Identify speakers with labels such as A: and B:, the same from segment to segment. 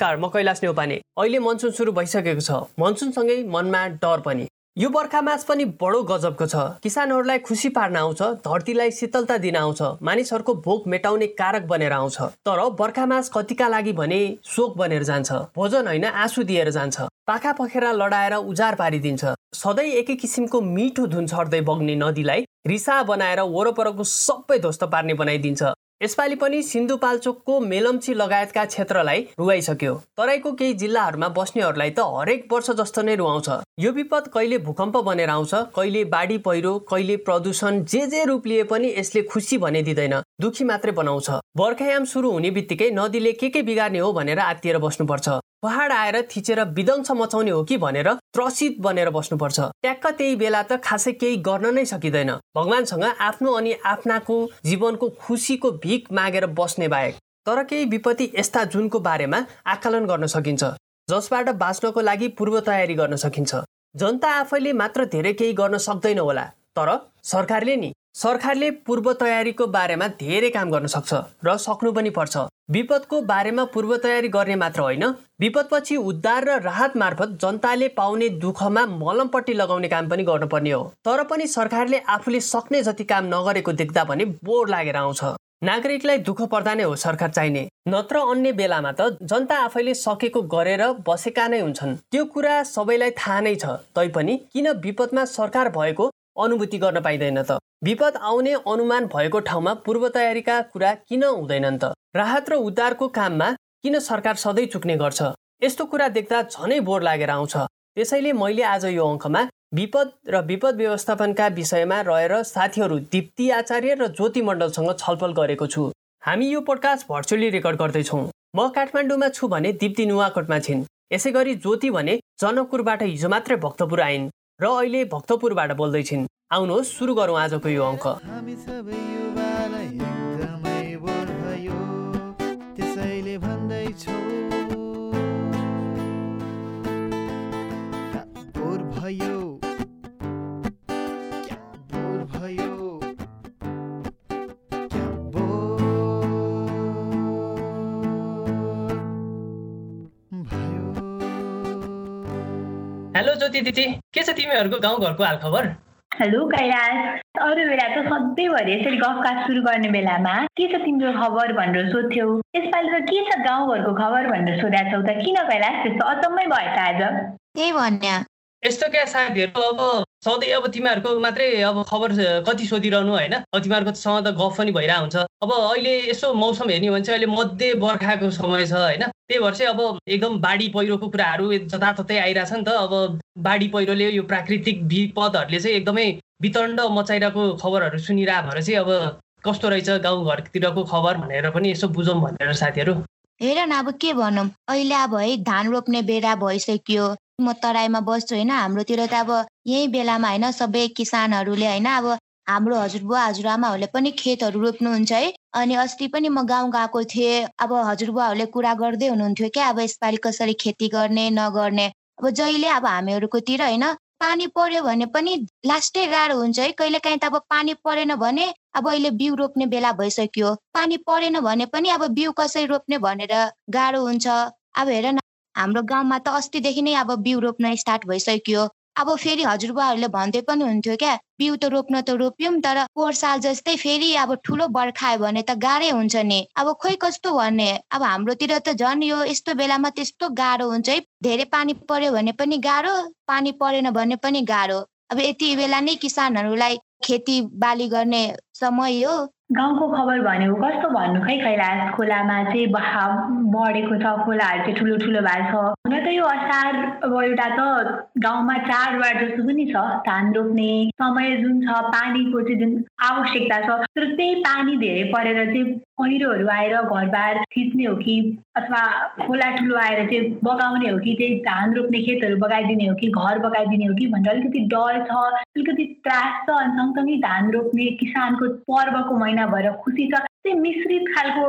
A: नमस्कार म कैलाश नेउपाने। अहिले मनसुन सुरु भइसकेको छ। मनसुनसँगै मनमा डर पनि। यो बर्खा मास पनि बडो गजबको छ। किसानहरूलाई खुसी पार्न आउँछ धरतीलाई शीतलता दिन आउँछ मानिसहरूको भोक मेटाउने कारक बनेर आउँछ। तर बर्खा मास कतिका लागि भने शोक बनेर जान्छ। भोजन होइन आँसु दिएर जान्छ। पाखा पखेरा लडाएर उजार पारिदिन्छ। सधैँ एकै किसिमको मिठो धुन छर्दै बग्ने नदीलाई रिसा बनाएर वरपरको सबै ध्वस्त पार्ने बनाइदिन्छ। यसपालि पनि सिन्धुपाल्चोकको मेलम्ची लगायतका क्षेत्रलाई रुवाइसक्यो। तराईको केही जिल्लाहरूमा बस्नेहरूलाई त हरेक वर्ष जस्तो नै रुवाउँछ। यो विपद कहिले भूकम्प बनेर आउँछ कहिले बाढी पहिरो कहिले प्रदूषण जे जे रूप लिए पनि यसले खुसी भने दिँदैन दुखी मात्रै बनाउँछ। बर्खायाम सुरु हुने बित्तिकै नदीले के के बिगार्ने हो भनेर आत्तिएर बस्नुपर्छ। पहाड आएर थिचेर विध्वंस मचाउने हो कि भनेर त्रसित बनेर बस्नुपर्छ। ट्याक्क त्यही बेला त खासै केही गर्न नै सकिँदैन। भगवान्सँग आफ्नो अनि आफ्नाको जीवनको खुसीको भिख मागेर बस्ने बाहेक तर केही विपत्ति यस्ता जुनको बारेमा आकलन गर्न सकिन्छ जसबाट बाँच्नको लागि पूर्व तयारी गर्न सकिन्छ। जनता आफैले मात्र धेरै केही गर्न सक्दैन होला तर सरकारले नि सरकारले पूर्व तयारीको बारेमा धेरै काम गर्न सक्छ र सक्नु पनि पर्छ। विपदको बारेमा पूर्व तयारी गर्ने मात्र होइन विपदपछि उद्धार र राहत मार्फत जनताले पाउने दुःखमा मलमपट्टि लगाउने काम पनि गर्नुपर्ने हो। तर पनि सरकारले आफूले सक्ने जति काम नगरेको देख्दा पनि बोर लागेर आउँछ। नागरिकलाई दुःख पर्दा नै हो सरकार चाहिने नत्र अन्य बेलामा त जनता आफैले सकेको गरेर बसेका नै हुन्छन्। त्यो कुरा सबैलाई थाहा नै छ तैपनि किन विपदमा सरकार भएको अनुभूति गर्न पाइँदैन त। विपद आउने अनुमान भएको ठाउँमा पूर्व तयारीका कुरा किन हुँदैनन् त? राहत र उद्धारको काममा किन सरकार सधैँ चुक्ने गर्छ? यस्तो कुरा देख्दा झनै बोर लागेर आउँछ। त्यसैले मैले आज यो अङ्कमा विपद र विपद व्यवस्थापनका विषयमा रहेर साथीहरू दिप्ती आचार्य र ज्योति मण्डलसँग छलफल गरेको छु। हामी यो पोडकास्ट भर्चुअली रेकर्ड गर्दैछौँ। म काठमाडौँमा छु भने दिप्ती नुवाकोटमा छिन्। यसै गरी ज्योति भने जनकपुरबाट हिजो मात्रै भक्तपुर आइन्। र अहिले भक्तपुरबाट बोल्दैछिन्। आउनुहोस् सुरु गरौँ आजको यो अङ्क। भयो? हेलो ज्योति दिदी के छ तिमीहरूको गाउँघरको हालखबर?
B: हेलो कैलाश अरू बेला त सधैँभरि यसरी गफकास सुरु गर्ने बेलामा के छ तिम्रो खबर भनेर सोध्थ्यौ? यसपालि त के छ गाउँघरको खबर भनेर सोधेको छौ त? किन कैलाश त्यस्तो अचम्मै भयो त आज?
C: त्यही भन्ने
A: यस्तो क्या साथीहरू अब सधैँ अब तिमीहरूको मात्रै अब खबर कति सोधिरहनु होइन? अब तिमीहरूकोसँग त गफ पनि भइरहेको हुन्छ। अब अहिले यसो मौसम हेर्ने हो भने चाहिँ अहिले मध्य बर्खाको समय छ होइन? त्यही भएर चाहिँ अब एकदम बाढी पहिरोको कुराहरू जताततै आइरहेछ नि त। अब बाढी पहिरोले यो प्राकृतिक विपदहरूले चाहिँ एकदमै वितण्ड मचाइरहेको खबरहरू सुनिरह भएर चाहिँ अब कस्तो रहेछ गाउँघरतिरको खबर भनेर पनि यसो बुझौँ भनेर साथीहरू।
C: हेर न अब के भनौँ? अहिले अब है धान रोप्ने बेला भइसक्यो। म तराईमा बस्छु होइन हाम्रोतिर त अब यही बेलामा होइन सबै किसानहरूले होइन अब हाम्रो हजुरबुवा हजुरआमाहरूले पनि खेतहरू रोप्नुहुन्छ है। अनि अस्ति पनि म गाउँ गएको थिएँ अब हजुरबुवाहरूले कुरा गर्दै हुनुहुन्थ्यो क्या अब यसपालि कसरी खेती गर्ने नगर्ने। अब जहिले अब हामीहरूकोतिर होइन पानी पर्यो भने पनि लास्टै गाह्रो हुन्छ है। कहिले काहीँ त अब पानी परेन भने अब अहिले बिउ रोप्ने बेला भइसक्यो। पानी परेन भने पनि अब बिउ कसरी रोप्ने भनेर गाह्रो हुन्छ। अब हेर न हाम्रो गाउँमा त अस्तिदेखि नै अब बिउ रोप्न स्टार्ट भइसक्यो। अब फेरि हजुरबुवाहरूले भन्दै पनि हुन्थ्यो क्या बिउ त रोप्न त रोप्यौँ तर पोहोर साल जस्तै फेरि अब ठुलो बर्खायो भने त गाह्रै हुन्छ नि। अब खोइ कस्तो भन्ने? अब हाम्रोतिर त झन् यो यस्तो बेलामा त्यस्तो गाह्रो हुन्छ है। धेरै पानी पर्यो भने पनि गाह्रो पानी परेन भने पनि गाह्रो। अब यति बेला नै किसानहरूलाई खेती बाली गर्ने समय हो।
B: गाउँको खबर भनेको कस्तो भन्नु खै कैलाश खोलामा चाहिँ बहाव बढेको छ खोलाहरू चाहिँ ठुलो ठुलो भएको छ। हुन त यो असार अब एउटा त गाउँमा चाडबाड जस्तो पनि छ धान रोप्ने समय जुन छ पानीको चाहिँ जुन आवश्यकता छ तर त्यही पानी धेरै परेर चाहिँ पहिरोहरू आएर घरबार थिच्ने हो कि अथवा खोला ठुलो आएर चाहिँ बगाउने हो कि त्यही धान रोप्ने खेतहरू बगाइदिने हो कि घर बगाइदिने हो कि भनेर अलिकति डर छ अलिकति त्रास छ अनि सँगसँगै धान रोप्ने किसानको पर्वको महिना भएर खुसी छ। त्यही मिश्रित खालको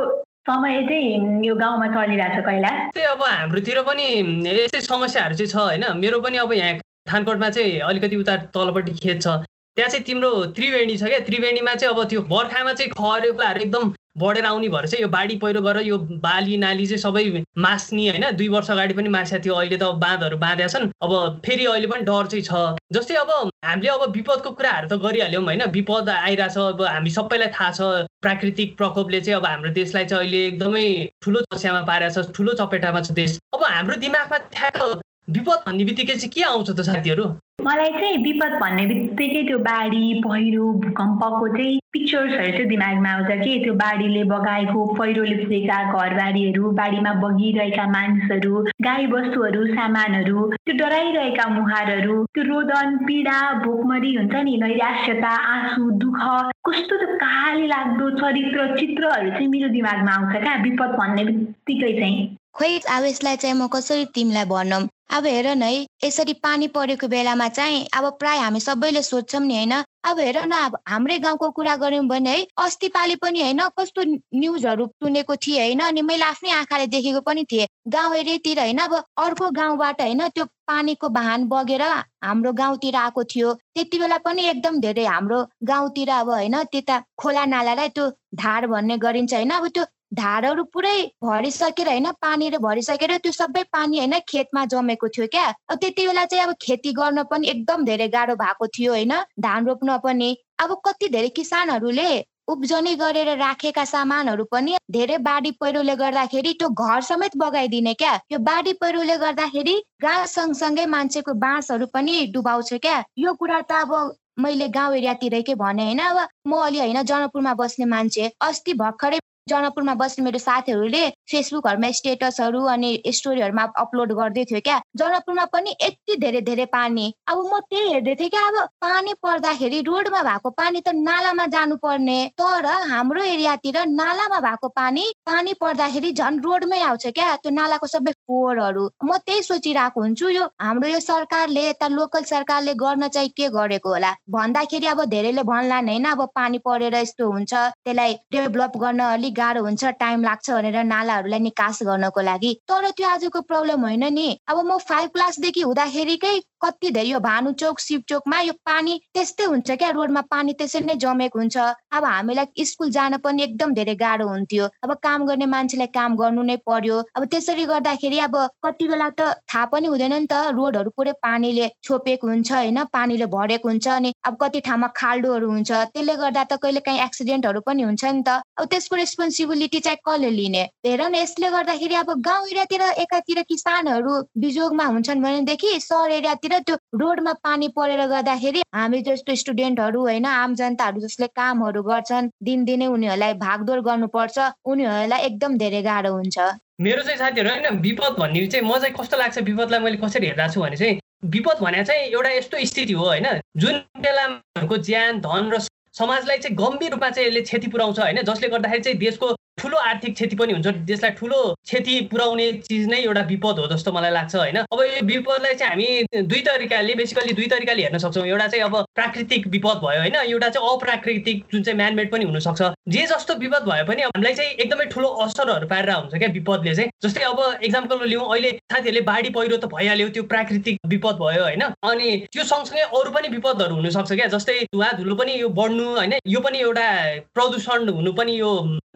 B: समय चाहिँ यो गाउँमा चलिरहेको छ कैला
A: त्यही अब हाम्रोतिर पनि यस्तै समस्याहरू चाहिँ छ होइन। मेरो पनि अब यहाँ थानकोटमा चाहिँ अलिकति उता तलपट्टि खेत छ। त्यहाँ चाहिँ तिम्रो त्रिवेणी छ क्या? त्रिवेणीमा चाहिँ अब त्यो बर्खामा चाहिँ खरेलाहरू एकदम बढेर आउने भएर चाहिँ यो बाढी पहिरो गरेर यो बाली नाली चाहिँ सबै मास्ने होइन। दुई वर्ष अगाडि पनि मासेको थियो अहिले त बाँधहरू बाँधेका छन्। अब फेरि अहिले पनि डर चाहिँ छ। जस्तै अब हामीले अब विपदको कुराहरू त गरिहाल्यौँ होइन। विपद आइरहेछ अब हामी सबैलाई थाहा छ। प्राकृतिक प्रकोपले चाहिँ अब हाम्रो देशलाई चाहिँ अहिले एकदमै ठुलो समस्यामा पारेको छ ठुलो चपेटामा छ देश। अब हाम्रो दिमागमा ठ्याक्क विपद भन्ने बित्तिकै चाहिँ के आउँछ त साथीहरू?
B: मलाई चाहिँ विपद भन्ने बित्तिकै त्यो बाढी पहिरो भूकम्पको चाहिँ पिक्चर्सहरू चाहिँ दिमागमा आउँछ कि। त्यो बाढीले बगाएको पहिरोले पुगेका घरबारीहरू बाढीमा बगिरहेका मानिसहरू गाई बस्तुहरू सामानहरू त्यो डराइरहेका मुहारहरू त्यो रोदन पीडा भोकमरी हुन्छ नि नैराश्यता आँसु दुःख कस्तो त काली लाग्दो चरित्र चित्रहरू चाहिँ मेरो दिमागमा आउँछ क्या विपद भन्ने बित्तिकै चाहिँ।
C: खोइ अब यसलाई चाहिँ म कसरी तिमीलाई भनौँ? अब हेर न है यसरी पानी परेको बेलामा चाहिँ अब प्राय हामी सबैले सोध्छौँ नि होइन अब हेर न अब हाम्रै गाउँको कुरा गऱ्यौँ भने है अस्ति पालि पनि होइन कस्तो न्युजहरू सुनेको थिएँ होइन अनि मैले आफ्नै आँखाले देखेको पनि थिएँ गाउँ एरियातिर होइन अब अर्को गाउँबाट होइन त्यो पानीको वाहन बगेर हाम्रो गाउँतिर आएको थियो त्यति बेला पनि एकदम धेरै हाम्रो गाउँतिर अब होइन त्यता खोला नालालाई त्यो धार भन्ने गरिन्छ होइन अब त्यो धारहरू पुरै भरिसकेर होइन पानीले भरिसकेर त्यो सबै पानी होइन खेतमा जमेको थियो क्या। त्यति बेला चाहिँ अब खेती गर्न पनि एकदम धेरै गाह्रो भएको थियो होइन धान रोप्न पनि। अब कति धेरै किसानहरूले उब्जनी गरेर राखेका सामानहरू पनि धेरै बाढी पहिरोले गर्दाखेरि त्यो घर समेत बगाइदिने क्या। यो बाढी पहिरोले गर्दाखेरि गाँस सँगसँगै मान्छेको बाँसहरू पनि डुबाउँछ क्या। यो कुरा त अब मैले गाउँ एरियातिरकै भने होइन अब म अलि होइन जनकपुरमा बस्ने मान्छे अस्ति भर्खरै जनकपुरमा बस्ने मेरो साथीहरूले फेसबुकहरूमा स्टेटसहरू अनि स्टोरीहरूमा अपलोड गर्दै थियो क्या। जनकपुरमा पनि यति धेरै धेरै पानी। अब म त्यही हेर्दै थिएँ क्या अब पानी पर्दाखेरि रोडमा भएको पानी त नालामा जानुपर्ने। तर हाम्रो एरियातिर नालामा भएको पानी पानी पर्दाखेरि झन् रोडमै आउँछ क्या त्यो नालाको सबै फोहोरहरू। म त्यही सोचिरहेको हुन्छु यो हाम्रो यो सरकारले यता लोकल सरकारले गर्न चाहिँ के गरेको होला? भन्दाखेरि अब धेरैले भन्लान् होइन अब पानी परेर यस्तो हुन्छ। त्यसलाई डेभलप गर्न अलिक गाह्रो हुन्छ टाइम लाग्छ भनेर नालाहरूलाई निकास गर्नको लागि। तर त्यो आजको प्रब्लम होइन नि। अब म फाइभ क्लासदेखि हुँदाखेरिकै कति धेरै यो भानु चोक शिव चोकमा यो पानी त्यस्तै हुन्छ क्या? रोडमा पानी त्यसरी नै जमेको हुन्छ। अब हामीलाई स्कुल जान पनि एकदम धेरै गाह्रो हुन्थ्यो। अब काम गर्ने मान्छेलाई काम गर्नु नै पर्यो। अब त्यसरी गर्दाखेरि अब कति बेला त थाहा पनि हुँदैन नि त। रोडहरू पुरै पानीले छोपेको हुन्छ होइन? पानीले भरेको हुन्छ अनि अब कति ठाउँमा खाल्डोहरू हुन्छ। त्यसले गर्दा त कहिले काहीँ एक्सिडेन्टहरू पनि हुन्छ नि त। अब त्यसको रेस्पोन्सिबिलिटी चाहिँ कसले लिने? हेर न यसले गर्दाखेरि अब गाउँ एरियातिर एकातिर किसानहरू बिजोगमा हुन्छन् भनेदेखि सहर एरियातिर त्यो रोडमा पानी परेर गर्दाखेरि हामी जस्तो स्टुडेन्टहरू होइन आम जनताहरू जसले कामहरू गर्छन् दिनदिनै उनीहरूलाई भागदौड गर्नुपर्छ उनीहरूलाई एकदम धेरै गाह्रो हुन्छ।
A: मेरो चाहिँ साथीहरू होइन विपद भन्ने चाहिँ म चाहिँ कस्तो लाग्छ विपदलाई मैले कसरी हेर्दा छु भने चाहिँ विपद भने चाहिँ एउटा यस्तो स्थिति हो होइन जुन बेलाको ज्यान धन र समाजलाई चाहिँ गम्भीर रूपमा चाहिँ यसले क्षति पुऱ्याउँछ होइन जसले गर्दाखेरि चाहिँ देशको ठुलो आर्थिक क्षति पनि हुन्छ। देशलाई ठुलो क्षति पुर्याउने चिज नै एउटा विपद हो जस्तो मलाई लाग्छ होइन? अब यो विपदलाई चाहिँ हामी दुई तरिकाले बेसिकली दुई तरिकाले हेर्न सक्छौँ। एउटा चाहिँ अब प्राकृतिक विपद भयो होइन? एउटा चाहिँ अप्राकृतिक जुन चाहिँ म्यानमेड पनि हुनसक्छ। जे जस्तो विपद भए पनि हामीलाई चाहिँ एकदमै ठुलो असरहरू पारेर हुन्छ क्या विपदले चाहिँ। जस्तै अब इक्जाम्पल लिउँ अहिले साथीहरूले बाढी पहिरो त भइहाल्यो त्यो प्राकृतिक विपद भयो होइन? अनि त्यो सँगसँगै अरू पनि विपदहरू हुनसक्छ क्या। जस्तै धुवा धुलो पनि यो बढ्नु होइन? यो पनि एउटा प्रदूषण हुनु पनि यो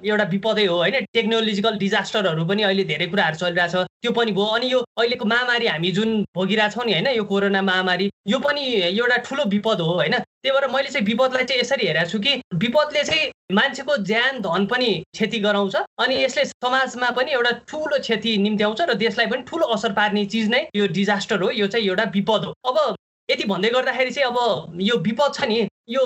A: एउटा विपदै हो होइन? टेक्नोलोजिकल डिजास्टरहरू पनि अहिले धेरै कुराहरू चलिरहेछ। त्यो पनि भयो। अनि यो अहिलेको महामारी हामी जुन भोगिरहेछौँ नि होइन? यो कोरोना महामारी यो पनि एउटा ठुलो विपद हो होइन? त्यही भएर मैले चाहिँ विपदलाई चाहिँ यसरी हेरेको छु कि विपदले चाहिँ मान्छेको ज्यान धन पनि क्षति गराउँछ। अनि यसले समाजमा पनि एउटा ठुलो क्षति निम्त्याउँछ र देशलाई पनि ठुलो असर पार्ने चिज नै यो डिजास्टर हो। यो चाहिँ एउटा विपद हो। अब यति भन्दै गर्दाखेरि चाहिँ अब यो विपद छ नि यो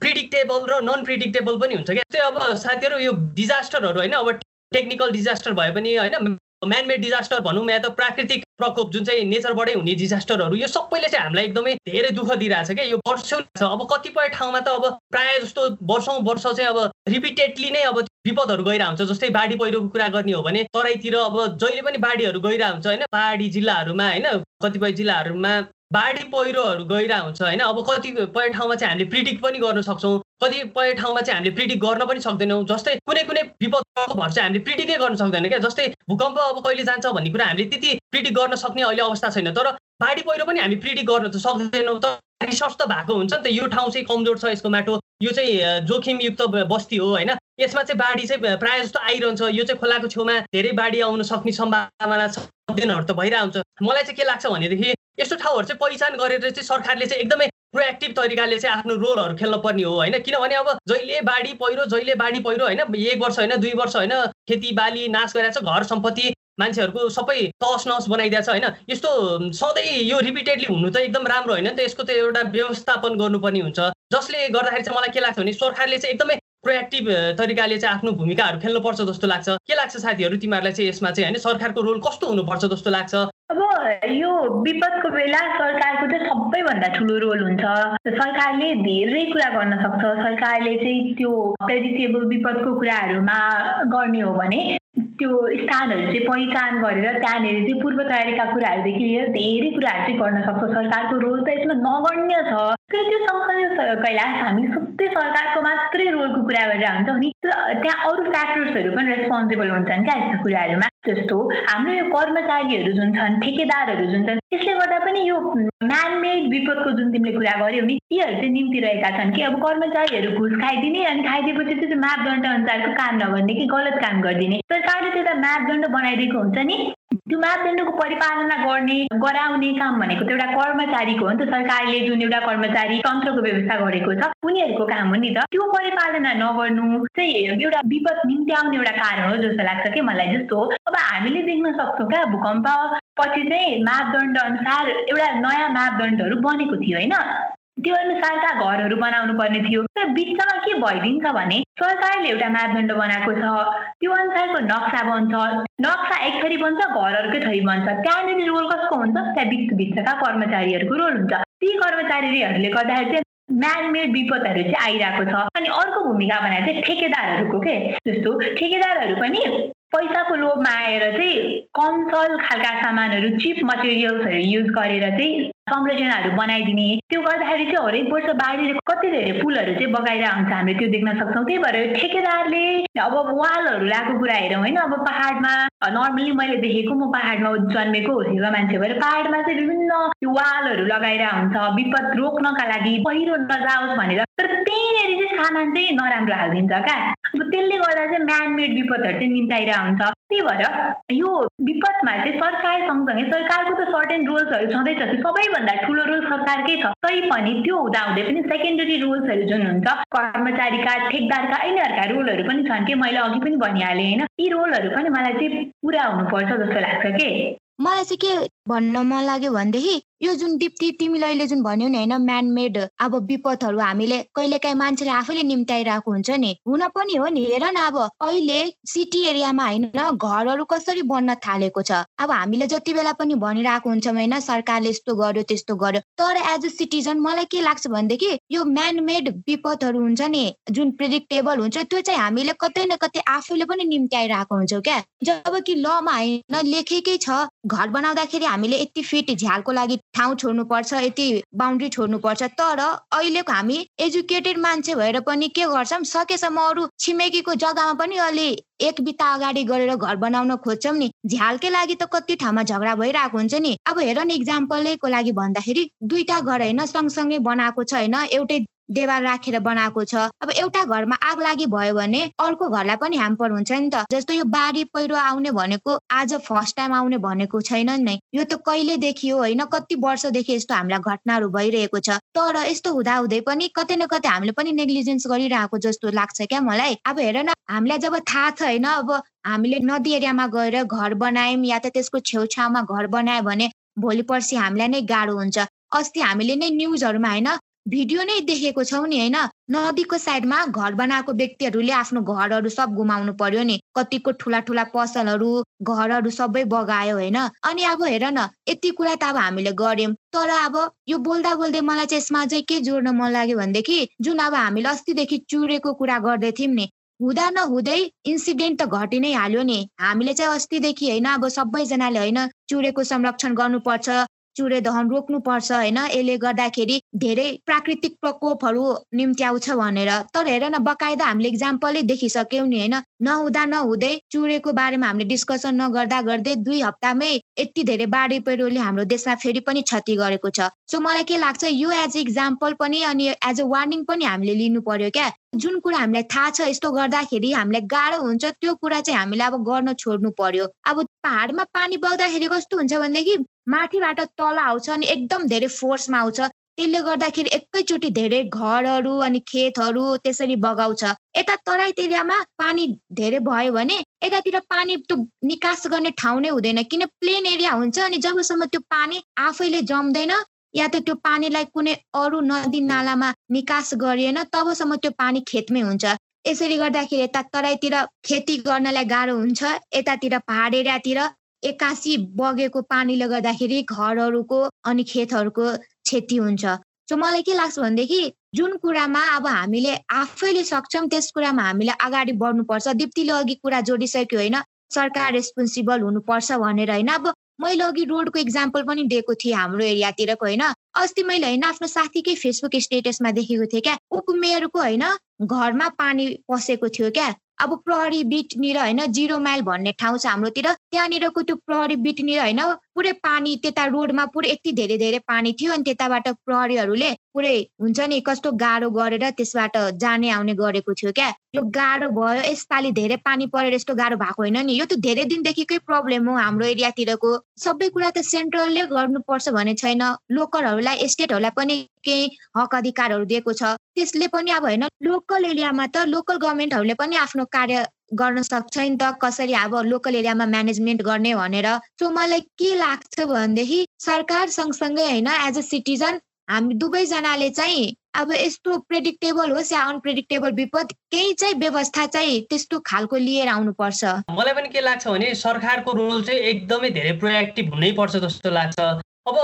A: प्रिडिक्टेबल र नन प्रिडिक्टेबल पनि हुन्छ क्या। चाहिँ अब साथीहरू यो डिजास्टरहरू होइन अब टेक्निकल डिजास्टर भए पनि होइन म्यानमेड डिजास्टर भनौँ या त प्राकृतिक प्रकोप जुन चाहिँ नेचरबाटै हुने डिजास्टरहरू यो सबैले चाहिँ हामीलाई एकदमै धेरै दुःख दिइरहेछ क्या। यो वर्षौँ अब कतिपय ठाउँमा त अब प्रायः जस्तो वर्षौँ वर्ष चाहिँ अब रिपिटेडली नै अब विपदहरू हुन्छ। जस्तै बाढी पहिरोको कुरा गर्ने हो भने तराईतिर अब जहिले पनि बाढीहरू हुन्छ होइन। पहाडी जिल्लाहरूमा होइन कतिपय जिल्लाहरूमा बाढी पहिरोहरू गइरहेको हुन्छ होइन? अब कतिपय ठाउँमा चाहिँ हामीले प्रिडिक्ट पनि गर्न सक्छौँ कतिपय ठाउँमा चाहिँ हामीले प्रिडिक्ट गर्न पनि सक्दैनौँ जस्तै कुनै कुनै विपदको भर चाहिँ हामीले प्रिडिक्टै गर्न सक्दैन क्या? जस्तै भूकम्प अब कहिले जान्छ भन्ने कुरा हामीले त्यति प्रिडिक्ट गर्न सक्ने अहिले अवस्था छैन तर बाढी पहिरो पनि हामी प्रिडिक्ट गर्न त सक्दैनौँ त रिसर्च त भएको हुन्छ नि त यो ठाउँ चाहिँ कमजोर छ यसको माटो यो चाहिँ जोखिमयुक्त बस्ती हो होइन? यसमा चाहिँ बाढी चाहिँ प्रायः जस्तो आइरहन्छ यो चाहिँ खोलाको छेउमा धेरै बाढी आउन सक्ने सम्भावना छ त भइरहेको हुन्छ मलाई चाहिँ के लाग्छ भनेदेखि यस्तो ठाउँहरू चाहिँ पहिचान गरेर चाहिँ सरकारले चाहिँ एकदमै प्रोएक्टिभ तरिकाले चाहिँ आफ्नो रोलहरू खेल्न पर्ने हो होइन? किनभने अब जहिले बाढी पहिरो जहिले बाढी पहिरो होइन? एक वर्ष होइन? दुई वर्ष होइन? खेतीबाली नाश गरेर छ घर सम्पत्ति मान्छेहरूको सबै तस नस बनाइदिएको छ होइन? यस्तो सधैँ यो रिपिटेडली हुनु त एकदम राम्रो होइन नि त। यसको त एउटा व्यवस्थापन गर्नुपर्ने हुन्छ। जसले गर्दाखेरि चाहिँ मलाई के लाग्छ भने सरकारले चाहिँ एकदमै प्रोएक्टिभ तरिकाले चाहिँ आफ्नो भूमिकाहरू खेल्नुपर्छ जस्तो लाग्छ। के लाग्छ साथीहरू? तिमीहरूलाई चाहिँ यसमा चाहिँ होइन? सरकारको रोल कस्तो हुनुपर्छ जस्तो लाग्छ?
B: अब यो विपदको बेला सरकारको चाहिँ सबैभन्दा ठुलो रोल हुन्छ। सरकारले धेरै कुरा गर्न सक्छ। सरकारले चाहिँ त्यो प्रेडिक्टेबल विपदको कुराहरूमा गर्ने हो भने त्यो स्थानहरू चाहिँ पहिचान गरेर त्यहाँनिर चाहिँ पूर्व तयारीका कुराहरूदेखि लिएर धेरै कुराहरू चाहिँ गर्न सक्छ। सरकारको रोल त यसमा नगण्य छ। तर त्यो सँगसँगै कैलाश हामी सबै सरकारको मात्रै रोलको कुरा गरेर हुन्छ भने त्यहाँ अरू फ्याक्टर्सहरू पनि रेस्पोन्सिबल हुन्छन् क्या यस्तो कुराहरूमा। जस्तो हाम्रो यो कर्मचारीहरू जुन छन् ठेकेदारहरू जुन छन् त्यसले गर्दा पनि यो म्यानमेड विपदको जुन तिमीले कुरा गर्यौ नि तीहरू चाहिँ निम्ति रहेका छन् कि अब कर्मचारीहरू घुस खाइदिने अनि खाइदिएपछि त्यो मापदण्ड अनुसारको काम नगर्ने कि गलत काम गरिदिने। सरकारले त्यो त मापदण्ड बनाइदिएको हुन्छ नि। त्यो मापदण्डको परिपालना गर्ने गराउने काम भनेको त एउटा कर्मचारीको हो नि त सरकारले जुन एउटा कर्मचारी तन्त्रको व्यवस्था गरेको छ उनीहरूको काम हो नि त। त्यो परिपालना नगर्नु चाहिँ एउटा विपद निम्ति आउने एउटा कारण हो जस्तो लाग्छ कि मलाई जस्तो। अब हामीले देख्न सक्छौँ क्या भूकम्प पछि चाहिँ मापदण्ड अनुसार एउटा नयाँ मापदण्डहरू बनेको थियो होइन। त्यो अनुसारका घरहरू बनाउनु पर्ने थियो। तर बिचमा के भइदिन्छ भने सरकारले एउटा मापदण्ड बनाएको छ। त्यो अनुसारको नक्सा बन्छ। नक्सा एक थरी बन्छ घर अर्कै थरी बन्छ। त्यहाँनिर रोल कसको हुन्छ? त्यहाँ बिच बिचका कर्मचारीहरूको रोल हुन्छ। ती कर्मचारीहरूले गर्दाखेरि चाहिँ म्यानमेड विपदहरू चाहिँ आइरहेको छ। अनि अर्को भूमिका भने चाहिँ ठेकेदारहरूको के? जस्तो ठेकेदारहरू पनि पैसाको लोभमा आएर चाहिँ कमसल खालका सामानहरू चिप मटेरियल्सहरू युज गरेर चाहिँ संरचनाहरू बनाइदिने। त्यो गर्दाखेरि चाहिँ हरेक वर्ष बाढीले कति धेरै पुलहरू चाहिँ बगाइरहेको हुन्छ हामीले त्यो देख्न सक्छौँ। त्यही भएर ठेकेदारले अब वालहरू लगाएको कुरा हेरौँ होइन। अब पाहाडमा नर्मली मैले देखेको म पाहाडमा जन्मेको होसेको मान्छे भएर पाहाडमा चाहिँ विभिन्न वालहरू लगाएर हुन्छ विपद रोक्नका लागि पहिरो नजाओस् भनेर। तर त्यहीँनिर चाहिँ सामान चाहिँ नराम्रो हालिदिन्छ क्या अब त्यसले गर्दा चाहिँ म्यानमेड विपदहरू चाहिँ निम्ताइरहेको हुन्छ त्यही भएर यो विपदमा चाहिँ सरकार सँगसँगै सरकारको त सर्टेन रोल्सहरू छँदैछ त्यो सबैभन्दा ठुलो रोल सरकारकै छ? तै पनि त्यो हुँदाहुँदै पनि सेकेन्डरी रोल्सहरू जुन हुन्छ कर्मचारीका ठेकदारका यिनीहरूका रोलहरू पनि छन् कि? मैले अघि पनि भनिहालेँ होइन? यी रोलहरू पनि मलाई चाहिँ पुरा हुनुपर्छ जस्तो लाग्छ के?
C: मलाई चाहिँ के भन्न मन लाग्यो भनेदेखि यो जुन दिप्ती तिमीले अहिले जुन भन्यौ नि होइन म्यानमेड अब विपदहरू हामीले कहिलेकाहीँ मान्छेले आफैले निम्त्याइरहेको हुन्छ नि हुन पनि हो नि। हेर न अब अहिले सिटी एरियामा होइन घरहरू कसरी बन्न थालेको छ? अब हामीले जति बेला पनि भनिरहेको हुन्छौँ होइन सरकारले यस्तो गर्यो त्यस्तो गर्यो तर एज अ सिटिजन मलाई के लाग्छ भनेदेखि यो म्यानमेड विपदहरू हुन्छ नि जुन प्रिडिक्टेबल हुन्छ त्यो चाहिँ हामीले कतै न कतै आफैले पनि निम्त्याइरहेको हुन्छौँ क्या। जब कि लमा होइन लेखेकै छ घर बनाउँदाखेरि हामीले यति फिट झ्यालको लागि ठाउँ छोड्नुपर्छ यति बााउन्ड्री छोड्नुपर्छ। तर अहिलेको हामी एजुकेटेड मान्छे भएर पनि के गर्छौँ सकेसम्म अरू छिमेकीको जग्गामा पनि अलि एक बिता अगाडि गरेर घर बनाउन खोज्छौँ नि। झ्यालकै लागि त कति ठाउँमा झगडा भइरहेको हुन्छ नि। अब हेर न इक्जाम्पलैको लागि भन्दाखेरि दुईटा घर होइन सँगसँगै बनाएको छ होइन एउटै देवाल राखेर बनाएको छ। अब एउटा घरमा आग लागि भयो भने अर्को घरलाई पनि ह्याम्पर हुन्छ नि त। जस्तो यो बाढी पहिरो आउने भनेको आज फर्स्ट टाइम आउने भनेको छैन नि। यो त कहिलेदेखि हो होइन? कति वर्षदेखि यस्तो हामीलाई घटनाहरू भइरहेको छ। तर यस्तो हुँदा हुँदै पनि कतै न कतै हामीले पनि नेग्लिजेन्स गरिरहेको जस्तो लाग्छ क्या मलाई। अब हेर न हामीलाई जब थाहा छ होइन अब हामीले नदी एरियामा गएर घर बनायौँ या त त्यसको छेउछाउमा घर बनायो भने भोलि पर्सि हामीलाई नै गाह्रो हुन्छ। अस्ति हामीले नै न्युजहरूमा होइन भिडियो नै देखेको छौँ नि होइन? नदीको साइडमा घर बनाएको व्यक्तिहरूले आफ्नो घरहरू सब गुमाउनु पर्यो नि। कतिको ठुला ठुला पसलहरू घरहरू सबै बगायो होइन? अनि अब हेर न यति कुरा त अब हामीले गर्यौँ तर अब यो बोल्दा बोल्दै मलाई चाहिँ यसमा चाहिँ के जोड्न मन लाग्यो भनेदेखि जुन अब हामीले अस्तिदेखि चुरेको कुरा गर्दै थियौँ नि हुँदा नहुँदै इन्सिडेन्ट त घटि नै हाल्यो नि। हामीले चाहिँ अस्तिदेखि होइन अब सबैजनाले होइन चुरेको संरक्षण गर्नुपर्छ चुरे दहन रोक्नुपर्छ होइन? यसले गर्दाखेरि धेरै प्राकृतिक प्रकोपहरू निम्ति आउँछ भनेर। तर हेर न बकाइदा हामीले इक्जाम्पलै देखिसक्यौँ नि होइन? नहुँदा नहुँदै चुरेको बारेमा हामीले डिस्कसन नगर्दा गर्दै दुई हप्तामै यति धेरै बाढी पहिरोले हाम्रो देशमा फेरि पनि क्षति गरेको छ। सो मलाई के लाग्छ यो एज इक्जाम्पल पनि अनि एज अ वार्निङ पनि हामीले लिनु पर्यो क्या। जुन कुरा हामीलाई थाहा छ यस्तो गर्दाखेरि हामीलाई गाह्रो हुन्छ त्यो कुरा चाहिँ हामीले अब गर्न छोड्नु पर्यो। अब पहाडमा पानी बग्दाखेरि कस्तो हुन्छ भनेदेखि माथिबाट तल आउँछ अनि एकदम धेरै फोर्समा आउँछ। त्यसले गर्दाखेरि एकैचोटि धेरै घरहरू अनि खेतहरू त्यसरी बगाउँछ। यता तराई एरियामा पानी धेरै भयो भने यतातिर पानी त्यो निकास गर्ने ठाउँ नै हुँदैन। किन प्लेन एरिया हुन्छ अनि जबसम्म त्यो पानी आफैले जम्दैन या त त्यो पानीलाई कुनै अरू नदी नालामा निकास गरिएन तबसम्म त्यो पानी खेतमै हुन्छ। यसरी गर्दाखेरि यता तराईतिर खेती गर्नलाई गाह्रो हुन्छ। यतातिर पहाड एरियातिर एक्कासी बगेको पानीले गर्दाखेरि घरहरूको अनि खेतहरूको क्षति हुन्छ। सो मलाई के लाग्छ भनेदेखि जुन कुरामा अब हामीले आफैले सक्छौँ त्यस कुरामा हामीले अगाडि बढ्नुपर्छ। दिप्तीले अघि कुरा जोडिसक्यो होइन सरकार रेस्पोन्सिबल हुनुपर्छ भनेर होइन। अब मैले अघि रोडको इक्जाम्पल पनि दिएको थिएँ हाम्रो एरियातिरको होइन। अस्ति मैले होइन आफ्नो साथीकै फेसबुक स्टेटसमा देखेको थिएँ क्या। उपमेयरको होइन घरमा पानी पसेको थियो क्या। अब प्रहरी बिटनिर होइन जिरो माइल भन्ने ठाउँ छ हाम्रोतिर। त्यहाँनिरको त्यो प्रहरी बिटनिर होइन पुरै पानी त्यता रोडमा पुरै यति धेरै धेरै पानी थियो अनि त्यताबाट प्रहरीहरूले पुरै हुन्छ नि कस्तो गाह्रो गरेर त्यसबाट जाने आउने गरेको थियो क्या। यो गाह्रो भयो यसपालि धेरै पानी परेर यस्तो गाह्रो भएको होइन नि। यो त धेरै दिनदेखिकै प्रब्लम हो हाम्रो एरियातिरको। सबै कुरा त सेन्ट्रलले गर्नुपर्छ भन्ने छैन। लोकलहरूलाई स्टेटहरूलाई पनि केही हक अधिकारहरू दिएको छ। त्यसले पनि अब होइन लोकल एरियामा त लोकल गभर्मेन्टहरूले पनि आफ्नो कार्य गर्न सक्छ नि त? कसरी अब लोकल एरियामा म्यानेजमेन्ट गर्ने भनेर? सो मलाई के लाग्छ भनेदेखि सरकार सँगसँगै होइन एज अ सिटिजन हामी दुवैजनाले चाहिँ अब यस्तो प्रेडिक्टेबल होस् या अनप्रेडिक्टेबल विपद केही चाहिँ व्यवस्था चाहिँ त्यस्तो खालको लिएर आउनुपर्छ।
A: मलाई पनि के लाग्छ भने सरकारको रोल चाहिँ एकदमै धेरै प्रोएक्टिभ हुनै पर्छ जस्तो लाग्छ। अब